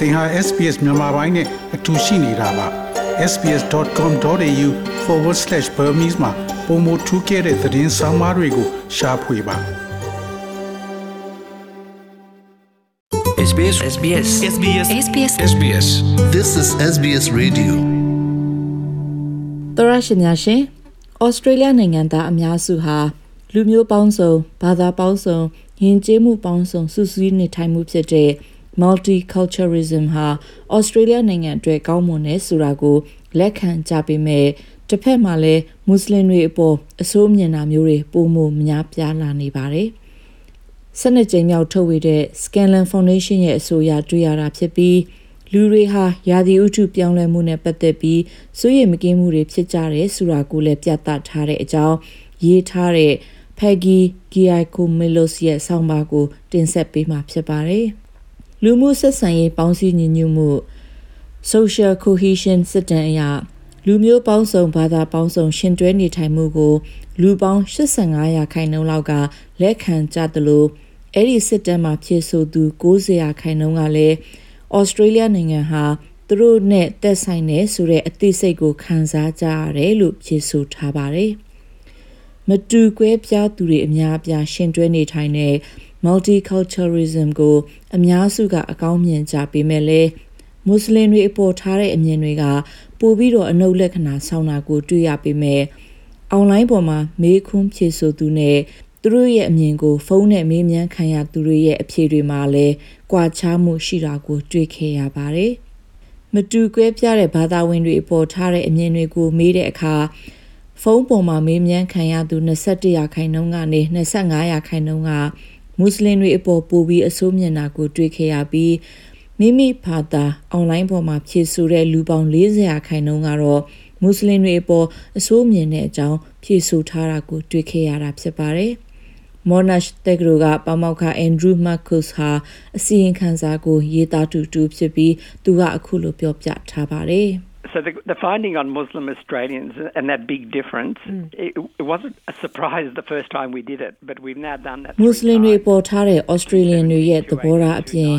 သင်ဟာ SPS မြန်မာပိုင်းနဲ့အတူရှိနေတာပါ sbs.com.au/burmese မှာပုံမထူးခဲ့တဲ့သတင်းစာမားတွေကိုရှားဖွေပါ SBS SBS SBS SBS SBS This is SBS Radio. သောရရှိများရှင်ဩစတြေးလျနိုင်ငံသားအများစုဟာလူမျိုးပေါင်းစုံဘာသာပေါင်းစုံယဉ်ကျေးမှုပေါင်းစုံစုစည်းနေထိုင်မှုဖြစ်တဲ့ multiculturalism ဟာဩစတြေးလျနိုင်ငံအတွက်ကောင်းမွန်တဲ့ဆိုတာကိုလက်ခံကြပေမဲ့တစ်ဖက်မှာလည်းမွတ်စလင်တွေအပေါ်အဆိုးမြင်တာမျိုးတွေပုံမှုများပြားလာနေပါတယ်။စနစ်ကြိမ်မြောက်ထုတ်ဝေတဲ့ Scanlon Foundation ရဲ့အဆိုအရတွေ့ရတာဖြစ်ပြီးလူတွေဟာရာသီဥတုပြောင်းလဲမှုနဲ့ပတ်သက်ပြီးစိုးရိမ်မကင်းမှုတွေဖြစ်ကြတယ်ဆိုတာကိုလည်းပြသထားတဲ့အကြောင်းရေးထားတဲ့ Peggy Giacomelos ရဲ့ဆောင်းပါးကိုတင်ဆက်ပေးမှာဖြစ်ပါတယ်။ လူမှုဆက်ဆံရေးပေါင်းစည်းညီညွတ်မှု social cohesion စစ်တမ်းအရလူမျိုးပေါင်းစုံဘာသာပေါင်းစုံရှင်တွဲနေထိုင်မှုကို လူပေါင်း85ရာခိုင်နှုန်းလောက်ကလက်ခံကြသလိုအဲ့ဒီစစ်တမ်းမှာဖြည့်ဆို့သူ90ရာခိုင်နှုန်းကလည်းဩစတြေးလျနိုင်ငံဟာသူတို့နဲ့သက်ဆိုင်တဲ့ဆိုတဲ့အသိစိတ်ကိုခံစားကြရတယ်လို့ဖြည့်ဆို့ထားပါတယ်။မတူကွဲပြားသူတွေအများအပြားရှင်တွဲနေထိုင်တဲ့ multiculturalism ကိုအများစုကအကောင်းမြင်ကြပေမဲ့လည်းမွတ်စလင်တွေအပေါ်ထားတဲ့အမြင်တွေကပိုပြီးတော့အနုလက္ခဏာဆောင်တာကိုတွေ့ရပေမဲ့အွန်လိုင်းပေါ်မှာမေးခွန်းဖြေဆိုသူနဲ့သူတို့ရဲ့အမြင်ကိုဖုန်းနဲ့မေးမြန်းခံရသူတွေရဲ့အဖြေတွေမှာလည်းကွာခြားမှုရှိတာကိုတွေ့ခဲ့ရပါတယ်။မတူကွဲပြားတဲ့ဘာသာဝင်တွေအပေါ်ထားတဲ့အမြင်တွေကိုမေးတဲ့အခါဖုန်းပေါ်မှာမေးမြန်းခံရသူ21ရာခိုင်နှုန်းကနေ25ရာခိုင်နှုန်းက မွတ်စလင်တွေအပေါ်ပိုပြီးအဆိုးမြင်တာကိုတွေ့ခဲ့ရပြီးမိမိဘာသာအွန်လိုင်းပေါ်မှာဖြည့်ဆို့တဲ့လူပေါင်း40ရာခိုင်နှုန်းကတော့မွတ်စလင်တွေအပေါ်အဆိုးမြင်တဲ့အကြောင်းဖြည့်ဆို့ထားတာကိုတွေ့ခဲ့ရတာဖြစ်ပါတယ်။ Monash တက္ကသိုလ်ကပမောက္ခ Andrew Marcus ဟာအစီရင်ခံစာကိုရေးသားတူတူဖြစ်ပြီးသူကအခုလိုပြောပြထားပါတယ်။ So the, the finding on Muslim Australians and that big difference, it, it wasn't a surprise the first time we did it, but we've now done that. မွတ်စလင်တွေပေါ်ထားတဲ့ Australian တွေရဲ့သဘောထားအပြင်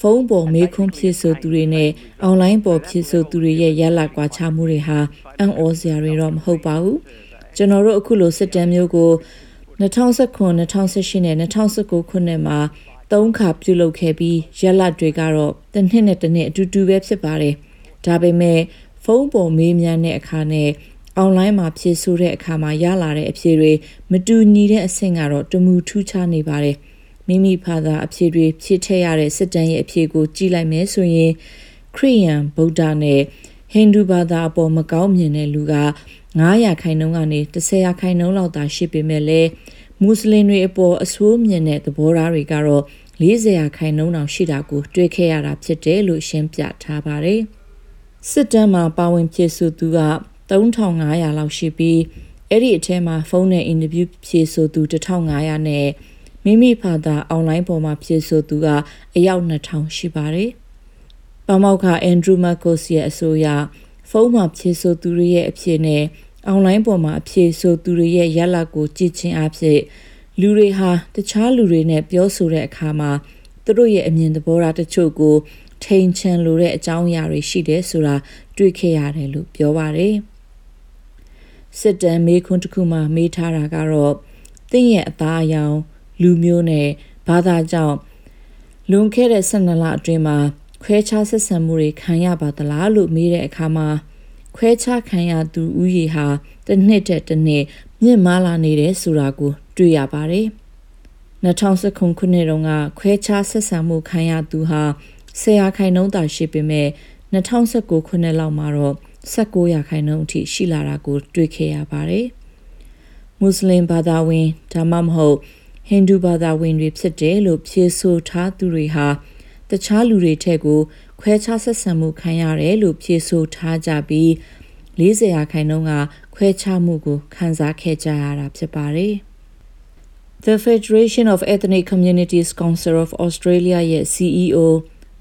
ဖုန်းပေါ်မေးခွန်းဖြည့်ဆိုသူတွေနဲ့အွန်လိုင်းပေါ်ဖြည့်ဆိုသူတွေရဲ့ရလကွာခြားမှုတွေဟာအံ့ဩစရာတွေတော့မဟုတ်ပါဘူးကျွန်တော်တို့အခုလိုစစ်တမ်းမျိုးကို2019 2018နဲ့2019ခုနှစ်မှာသုံးခါပြုလုပ်ခဲ့ပြီးရလတွေကတော့တစ်နှစ်နဲ့တစ်နှစ်အတူတူပဲဖြစ်ပါတယ် ဒါပေမဲ့ဖုန်းပေါ်မေးမြန်းတဲ့အခါနဲ့အွန်လိုင်းမှာဖြည့်ဆို့တဲ့အခါမှာရလာတဲ့အဖြေတွေမတူညီတဲ့အဆင့်ကတော့တမူထူးခြားနေပါတယ်။မိမိဘာသာအဖြေတွေဖြည့်ထည့်ရတဲ့စစ်တမ်းရဲ့အဖြေကိုကြည့်လိုက်မယ်ဆိုရင်ခရိယန်ဗုဒ္ဓနဲ့ဟိန္ဒူဘာသာအပေါ်မကောင်းမြင်တဲ့လူက900ခိုင်နှုန်းကနေ10ခိုင်နှုန်းလောက်သာရှိပေမဲ့လည်းမွတ်စလင်တွေအပေါ်အဆိုးမြင်တဲ့သဘောထားတွေကတော့40ခိုင်နှုန်းတောင်ရှိတာကိုတွေ့ခဲ့ရတာဖြစ်တယ်လို့ရှင်းပြထားပါတယ်။ စစ်တမ်းမှာပါဝင်ဖြည့်ဆို့သူက3500လောက်ရှိပြီးအဲ့ဒီအထဲမှာဖုန်းနဲ့အင်တာဗျူးဖြည့်ဆို့သူ1500နဲ့မိမိဖာသာအွန်လိုင်းပေါ်မှာဖြည့်ဆို့သူကအယောက်2000ရှိပါတယ်။ပမောက္ခအန်ဒရူးမတ်ကိုစ်ရဲ့အဆိုအရဖုန်းမှာဖြည့်ဆို့သူတွေရဲ့အဖြစ်နဲ့အွန်လိုင်းပေါ်မှာအဖြည့်ဆိုသူတွေရဲ့ရလဒ်ကိုကြည့်ချင်းအဖြစ်လူတွေဟာတခြားလူတွေနဲ့ပြောဆိုတဲ့အခါမှာသူတို့ရဲ့အမြင်သဘောထားတချို့ကို ထိန်ချန်လိုတဲ့အကြောင်းအရာတွေရှိတယ်ဆိုတာတွေ့ခဲ့ရတယ်လို့ပြောပါတယ်စစ်တမ်းမေးခွန်းတစ်ခုမှမေးထားတာကတော့တင့်ရဲ့အသားအယောင်လူမျိုးနဲ့ဘာသာကြောင့်လွန်ခဲ့တဲ့12လအတွင်းမှာခွဲခြားဆက်ဆံမှုတွေခံရပါသလားလို့မေးတဲ့အခါမှာခွဲခြားခံရသူဦးရေဟာတစ်နှစ်တက်တစ်နှစ်မြင့်မားလာနေတယ်ဆိုတာကိုတွေ့ရပါတယ်။2019ခုနှစ်တုန်းကခွဲခြားဆက်ဆံမှုခံရသူဟာ 10ရာခိုင်နှုန်းသာရှိပေမဲ့2019ခုနှစ်လောက်မှာတော့19ရာခိုင်နှုန်းအထိရှိလာတာကိုတွေ့ခဲ့ရပါတယ်။မွတ်စလင်ဘာသာဝင်ဒါမှမဟုတ်ဟိန္ဒူဘာသာဝင်တွေဖြစ်တယ်လို့ဖြေဆိုထားသူတွေဟာတခြားလူတွေထက်ကိုခွဲခြားဆက်ဆံမှုခံရတယ်လို့ဖြေဆိုထားကြပြီး40ရာခိုင်နှုန်းကခွဲခြားမှုကိုခံစားခဲ့ကြရတာဖြစ်ပါတယ်။ The Federation of Ethnic Communities Council of Australia ရဲ့ CEO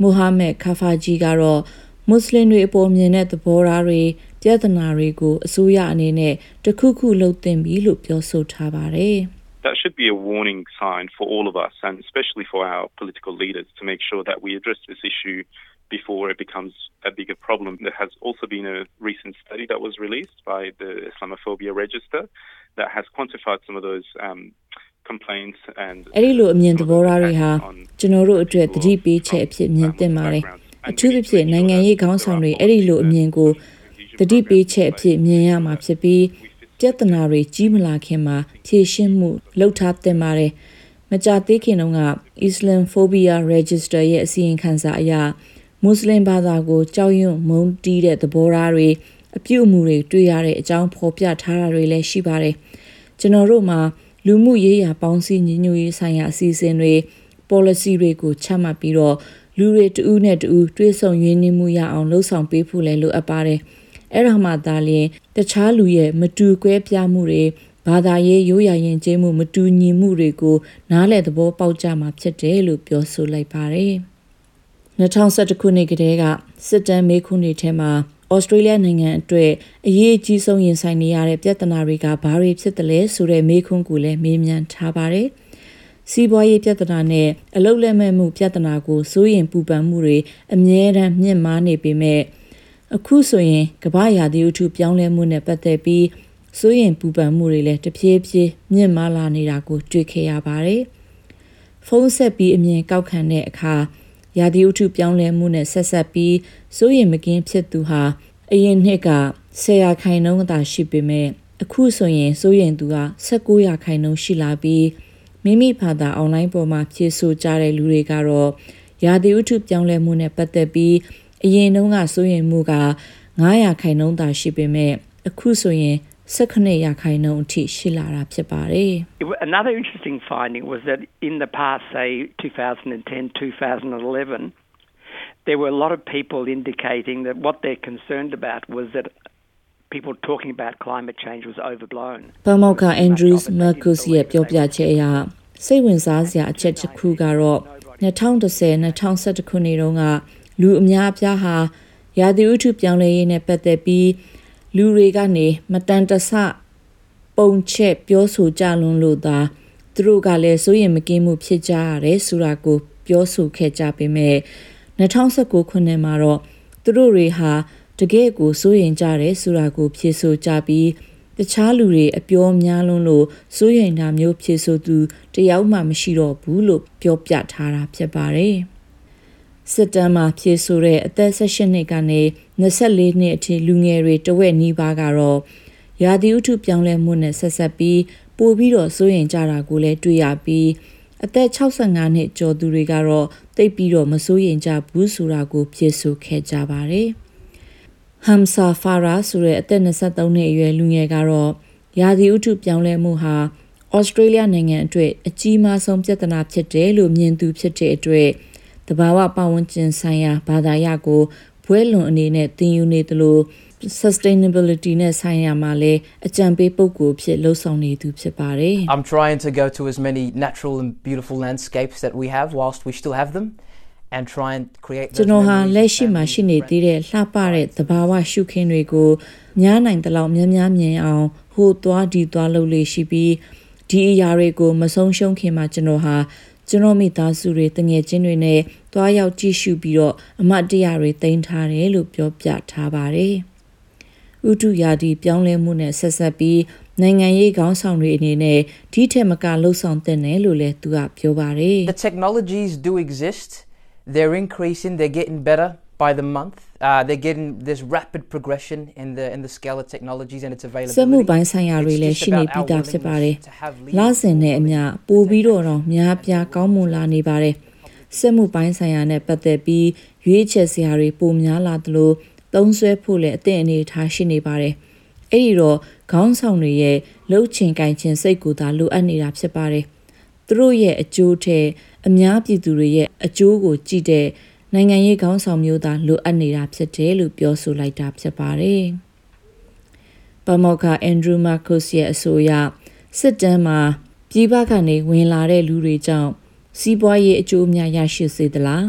မိုဟာမက်ခါဖာဂျီကတော့မွတ်စလင်တွေအပေါ်မြင်တဲ့သဘောထားတွေပြဿနာတွေကိုအစိုးရအနေနဲ့တခုခုလှုပ်သင့်ပြီလို့ပြောဆိုထားပါတယ်။ that should be a warning sign for all of us, and especially for our political leaders, to make sure that we address this issue before it becomes a bigger problem. There has also been a recent study that was released by the Islamophobia Register that has quantified some of those um, complaints and အဲ့ဒီလိုအမြင်သဘောထားတွေဟာကျွန်တော်တို့အတွက်တတိပေးချက်အဖြစ်မြင်သင့်ပါတယ်အထူးသဖြင့်နိုင်ငံရေးခေါင်းဆောင်တွေအဲ့ဒီလိုအမြင်ကိုတတိပေးချက်အဖြစ်မြင်ရမှာဖြစ်ပြီးပြဿနာတွေကြီးမလာခင်မှာဖြေရှင်းမှုလှုပ်ထားသင့်ပါတယ်မကြသေးခင်တုန်းက Islam Phobia Register ရဲ့အစီရင်ခံစာအရမွတ်စလင်ဘာသာကိုကြောက်ရွံ့မုန်းတီးတဲ့သဘောထားတွေအပြုအမူတွေတွေ့ရတဲ့အကြောင်းဖော်ပြထားတာတွေလည်းရှိပါတယ်ကျွန်တော်တို့မှာ လူမှုရေးရာပေါင်းစည်းညီညွတ်ရေးဆိုင်ရာအစီအစဉ်တွေ policy တွေကိုချမှတ်ပြီးတော့လူတွေတဦးနဲ့တဦးတွဲဆုံရင်းနှီးမှုရအောင်လှုံ့ဆော်ပေးဖို့လည်းလိုအပ်ပါတယ်။အဲ့ဒါမှသာလျှင်တခြားလူရဲ့မတူကွဲပြားမှုတွေဘာသာရေးရိုးရာယဉ်ကျေးမှုမတူညီမှုတွေကိုနားလည်သဘောပေါက်ကြမှာဖြစ်တယ်လို့ပြောဆိုလိုက်ပါတယ်။2011ခုနှစ်ကတည်းကစစ်တမ်းမေးခွန်းတွေထဲမှာ ဩစတြေးလျနိုင်ငံအတွက်အရေးအကြီးဆုံးရင်ဆိုင်နေရတဲ့ပြဿနာတွေကဘာတွေဖြစ်တယ်လဲဆိုတဲ့မေးခွန်းကိုလည်းမေးမြန်းထားပါတယ်။စီးပွားရေးပြဿနာနဲ့အလုတ်လက်မဲ့မှုပြဿနာကိုစိုးရင်ပူပန်မှုတွေအမြဲတမ်းမြင့်မားနေပေမဲ့အခုဆိုရင်ကမ္ဘာရာသီဥတုပြောင်းလဲမှုနဲ့ပတ်သက်ပြီးစိုးရင်ပူပန်မှုတွေလည်းတဖြည်းဖြည်းမြင့်မားလာနေတာကိုတွေ့ခဲ့ရပါတယ်။ဖုန်းဆက်ပြီးအမြင်ကောက်ခံတဲ့အခါ ရာသီဥတုပြောင်းလဲမှုနဲ့ဆက်ဆက်ပြီးစိုးရင်မကင်းဖြစ်သူဟာအရင်နှစ်က10ရာခိုင်နှုန်းသာရှိပေမဲ့အခုဆိုရင်စိုးရင်သူက19ရာခိုင်နှုန်းရှိလာပြီးမိမိဘာသာအွန်လိုင်းပေါ်မှာဖြည့်ဆို့ကြတဲ့လူတွေကတော့ရာသီဥတုပြောင်းလဲမှုနဲ့ပတ်သက်ပြီးအရင်တုန်းကစိုးရင်မှုက9ရာခိုင်နှုန်းသာရှိပေမဲ့အခုဆိုရင် 18ရာခိုင်နှုန်းအထိရှိလာတာဖြစ်ပါတယ် Another interesting finding was that in the past, say 2010, 2011, there were a lot of people indicating that what they're concerned about was that people talking about climate change was overblown. ပမောက္ခအန်ဒရူးစ်မာကုစ်ရဲ့ပြောပြချက်အရစိတ်ဝင်စားစရာအချက်တစ်ခုကတော့2010-2011ခုနှစ်တုန်းကလူအများအပြားဟာရာသီဥတုပြောင်းလဲရေးနဲ့ပတ်သက်ပြီး လူတွေကနေမတန်တဆပုံချက်ပြောဆိုကြလွန်းလို့သာသူတို့ကလည်းစိုးရင်မကင်းမှုဖြစ်ကြရတယ်ဆိုတာကိုပြောဆိုခဲ့ကြပေမဲ့2019ခုနှစ်မှာတော့သူတို့တွေဟာတကယ့်ကိုစိုးရင်ကြတယ်ဆိုတာကိုဖြေဆိုကြပြီးတခြားလူတွေအပြောများလွန်းလို့စိုးရင်တာမျိုးဖြေဆိုသူတယောက်မှမရှိတော့ဘူးလို့ပြောပြထားတာဖြစ်ပါတယ် စစ်တမ်းမှာဖြေဆိုတဲ့အသက်18နှစ်ကနေ24နှစ်အထိလူငယ်တွေတဝက်နီးပါးကတော့ရာသီဥတုပြောင်းလဲမှုနဲ့ဆက်ဆက်ပြီးပိုပြီးတော့စိုးရင်ကြတာကိုလည်းတွေ့ရပြီးအသက်65နှစ်ကျော်သူတွေကတော့တိတ်ပြီးတော့မစိုးရင်ကြဘူးဆိုတာကိုဖြေဆိုခဲ့ကြပါတယ်။ဟမ်ဆာဖာရာဆိုတဲ့အသက်23နှစ်အရွယ်လူငယ်ကတော့ရာသီဥတုပြောင်းလဲမှုဟာဩစတြေးလျနိုင်ငံအတွက်အကြီးမားဆုံးပြဿနာဖြစ်တယ်လို့မြင်သူဖြစ်တဲ့အတွက် တဘာဝပတ်ဝန်းကျင်ဆိုင်ရာဘာသာရပ်ကိုဘွဲလွန်အနေနဲ့သင်ယူနေသလို sustainability နဲ့ဆိုင်ရာမှာလည်းအကြံပေးပုဂ္ဂိုလ်ဖြစ်လှုပ်ဆောင်နေသူဖြစ်ပါတယ် I'm trying to go to as many natural and beautiful landscapes that we have whilst we still have them and try and create ကျွန်တော်ဟာလက်ရှိမှာရှိနေသေးတဲ့လှပတဲ့သဘာဝရှုခင်းတွေကိုများနိုင်တဲ့လောက်များများမြင်အောင်ဟိုသွားဒီသွားလုပ်လို့ရှိပြီးဒီအရာတွေကိုမဆုံးရှုံးခင်မှာကျွန်တော်ဟာ ကျွန်တော်မိသားစုတွေတငယ်ချင်းတွေနဲ့တွားရောက်ကြည့်ရှုပြီးတော့အမတ်တရတွေတင်ထားတယ်လို့ပြောပြထားပါတယ်။ဥတုရာသီပြောင်းလဲမှုနဲ့ဆက်ဆက်ပြီးနိုင်ငံရေးခေါင်းဆောင်တွေအနေနဲ့ဒီထက်မကလှုပ်ဆောင်တဲ့နယ်လို့လည်းသူကပြောပါတယ် The technologies do exist. They're increasing. They're getting better by the month. Uh, they're getting this rapid progression in the in the scale of technologies and its စက် availability. မှုပိုင်းဆိုင်ရာတွေလည်းရှိနေပြီးသားဖြစ်ပါတယ်။လစဉ်နဲ့အမျှပိုပြီးတော့တော့များပြားကောင်းမွန်လာနေပါတယ်။စက်မှုပိုင်းဆိုင်ရာနဲ့ပတ်သက်ပြီးရွေးချယ်စရာတွေပိုများလာသလိုသုံးစွဲဖို့လည်းအသင့်အနေထားရှိနေပါတယ်။အဲ့ဒီတော့ခေါင်းဆောင်တွေရဲ့လှုပ်ချင်ကင်ချင်စိတ်ကိုသာလိုအပ်နေတာဖြစ်ပါတယ်။သူတို့ရဲ့အကျိုးထက်အများပြည်သူတွေရဲ့အကျိုးကိုကြည့်တဲ့ နိုင်ငံရေးခေါင်းဆောင်မျိုးသားလိုအပ်နေတာဖြစ်တယ်လို့ပြောဆိုလိုက်တာဖြစ်ပါတယ်။ပမောက္ခအန်ဒရူးမာကုစ်ရဲ့အဆိုအရစစ်တမ်းမှာပြည်ပကနေဝင်လာတဲ့လူတွေကြောင့်စီးပွားရေးအကျိုးအများရရှိစေသလား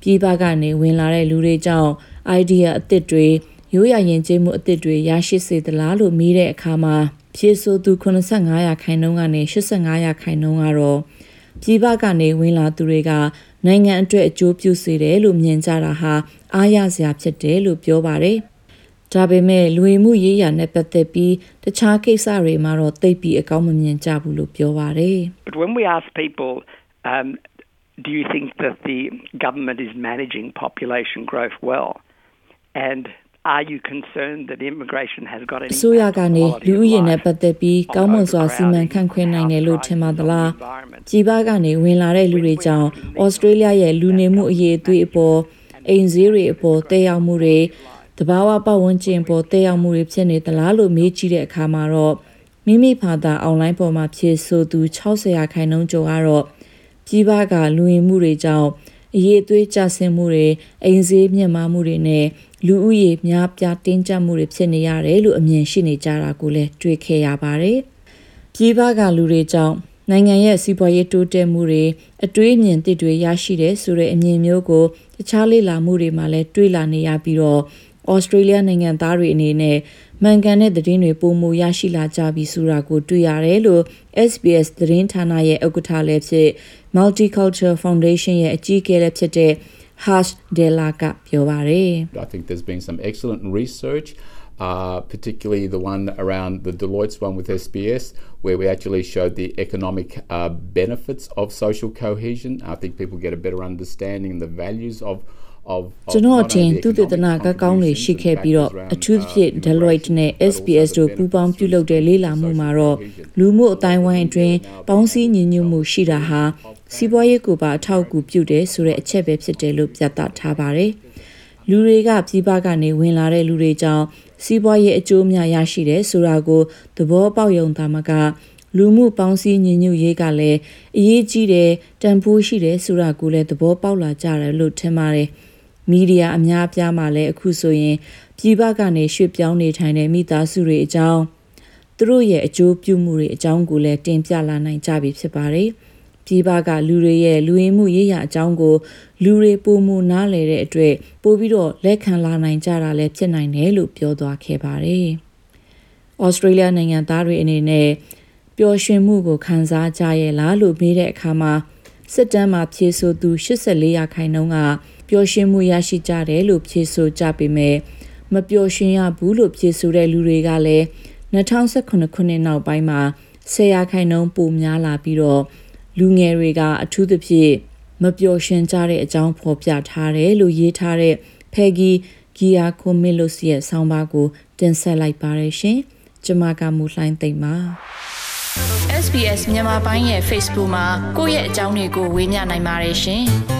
ပြည်ပကနေဝင်လာတဲ့လူတွေကြောင့် idea အသစ်တွေရိုးရာယဉ်ကျေးမှုအသစ်တွေရရှိစေသလားလို့မေးတဲ့အခါမှာဖြည့်ဆိုသူ85ရာခိုင်နှုန်းကနေ85ရာခိုင်နှုန်းကတော့ ပြည်ပကနေဝင်လာသူတွေကနိုင်ငံအတွက်အကျိုးပြုစေတယ်လို့မြင်ကြတာဟာအားရစရာဖြစ်တယ်လို့ပြောပါတယ်။ဒါပေမဲ့လူဝင်မှုရေးရာနဲ့ပတ်သက်ပြီးတခြားကိစ္စတွေမှာတော့သိပ်ပြီးအကောင်းမမြင်ကြဘူးလို့ပြောပါတယ်။ But when we ask people, um, do you think that the government is managing population growth well? And are you concerned that immigration has got any အစိုးရကနေလူဦးရေနဲ့ပတ်သက်ပြီးကောင်းမွန်စွာစီမံခန့်ခွဲနိုင်တယ်လို့ထင်ပါသလားပြည်ပကနေဝင်လာတဲ့လူတွေကြောင့်ဩစတြေးလျရဲ့လူနေမှုအရေးအသွေးအပေါ်အိမ်ဈေးတွေအပေါ်တည်ရောက်မှုတွေတဘာဝပတ်ဝန်းကျင်ပေါ်တည်ရောက်မှုတွေဖြစ်နေသလားလို့မေးကြည့်တဲ့အခါမှာတော့မိမိဖာသာအွန်လိုင်းပေါ်မှာဖြည့်ဆိုသူ60ရာခိုင်နှုန်းကျော်ကတော့ပြည်ပကလူဝင်မှုတွေကြောင့် အရေးအသွေးကျဆင်းမှုတွေအိမ်ဈေးမြင့်မားမှုတွေနဲ့လူဦးရေများပြားတင်းကျပ်မှုတွေဖြစ်နေရတယ်လို့အမြင်ရှိနေကြတာကိုလည်းတွေ့ခဲ့ရပါတယ်။ပြည်ပကလူတွေကြောင့်နိုင်ငံရဲ့စီးပွားရေးတိုးတက်မှုတွေအတွေးအမြင်သစ်တွေရရှိတဲ့ဆိုတဲ့အမြင်မျိုးကိုတခြားလေ့လာမှုတွေမှာလည်းတွေ့လာနေရပြီးတော့ဩစတြေးလျနိုင်ငံသားတွေအနေနဲ့ မှန်ကန်တဲ့သတင်းတွေပုံမူရရှိလာကြပြီဆိုတာကိုတွေ့ရတယ်လို့ SBS သတင်းဌာနရဲ့ဥက္ကဋ္ဌလည်းဖြစ် Multicultural Foundation ရဲ့အကြီးအကဲလည်းဖြစ်တဲ့ Harsh Dela ကပြောပါတယ် I think there's been some excellent research, uh, particularly the one around the Deloitte's one with SBS, where we actually showed the economic uh, benefits of social cohesion. I think people get a better understanding of the values of. Of, of ကျွန်တော် not အထင် only သူတည်တနာက economic ကောင်းတွေ contributions ရှိ and ခဲ့ပြီးတော့ factors အထူးသဖြင့် around, uh, Deloitte နဲ့ immigration, but also SBS the တို့ပူးပေါင်း benefits ပြုလုပ်တဲ့လေ့လာမှုမှာတော့ social cohesion. လူမှုအတိုင်းဝိုင်းအတွင်းပေါင်းစည်းညီညွတ်မှုရှိတာဟာစီးပွားရေးကိုပါအထောက်အကူပြုတယ်ဆိုတဲ့အချက်ပဲဖြစ်တယ်လို့ပြသထားပါတယ်။လူတွေကပြည်ပကနေဝင်လာတဲ့လူတွေကြောင့်စီးပွားရေးအကျိုးများရရှိတယ်ဆိုတာကိုသဘောပေါက်ယုံသားမကလူမှုပေါင်းစည်းညီညွတ်ရေးကလည်းအရေးကြီးတယ်တန်ဖိုးရှိတယ်ဆိုတာကိုလည်းသဘောပေါက်လာကြတယ်လို့ထင်ပါတယ်။ မီဒီယာအများအပြားမှာလည်းအခုဆိုရင်ပြည်ပကနေရွှေ့ပြောင်းနေထိုင်တဲ့မိသားစုတွေအကြောင်းသူတို့ရဲ့အကျိုးပြုမှုတွေအကြောင်းကိုလည်းတင်ပြလာနိုင်ကြပြီဖြစ်ပါတယ်။ပြည်ပကလူတွေရဲ့လူရင်းမှုရေးရာအကြောင်းကိုလူတွေပုံမူနားလည်တဲ့အတွက်ပို့ပြီးတော့လက်ခံလာနိုင်ကြတာလည်းဖြစ်နိုင်တယ်လို့ပြောသွားခဲ့ပါတယ်။ဩစတြေးလျနိုင်ငံသားတွေအနေနဲ့ပျော်ရွှင်မှုကိုခံစားကြရဲ့လားလို့မေးတဲ့အခါမှာစစ်တမ်းမှာဖြေဆိုသူ84ရာခိုင်နှုန်းက ပျော်ရွှင်မှုရရှိကြတယ်လို့ဖြေဆိုကြပေမဲ့မပျော်ရွှင်ရဘူးလို့ဖြေဆိုတဲ့လူတွေကလည်း2018ခုနှစ်နောက်ပိုင်းမှာ10ရာခိုင်နှုန်းပိုများလာပြီးတော့လူငယ်တွေကအထူးသဖြင့်မပျော်ရွှင်ကြတဲ့အကြောင်းဖော်ပြထားတယ်လို့ရေးထားတဲ့ Peggy Giacomellos ရဲ့ဆောင်းပါးကိုတင်ဆက်လိုက်ပါရရှင်။ကျွန်မကမူလှိုင်းသိမ့်ပါ SBS မြန်မာပိုင်းရဲ့ Facebook မှာကိုယ့်ရဲ့အကြောင်းတွေကိုဝေမျှနိုင်ပါတယ်ရှင်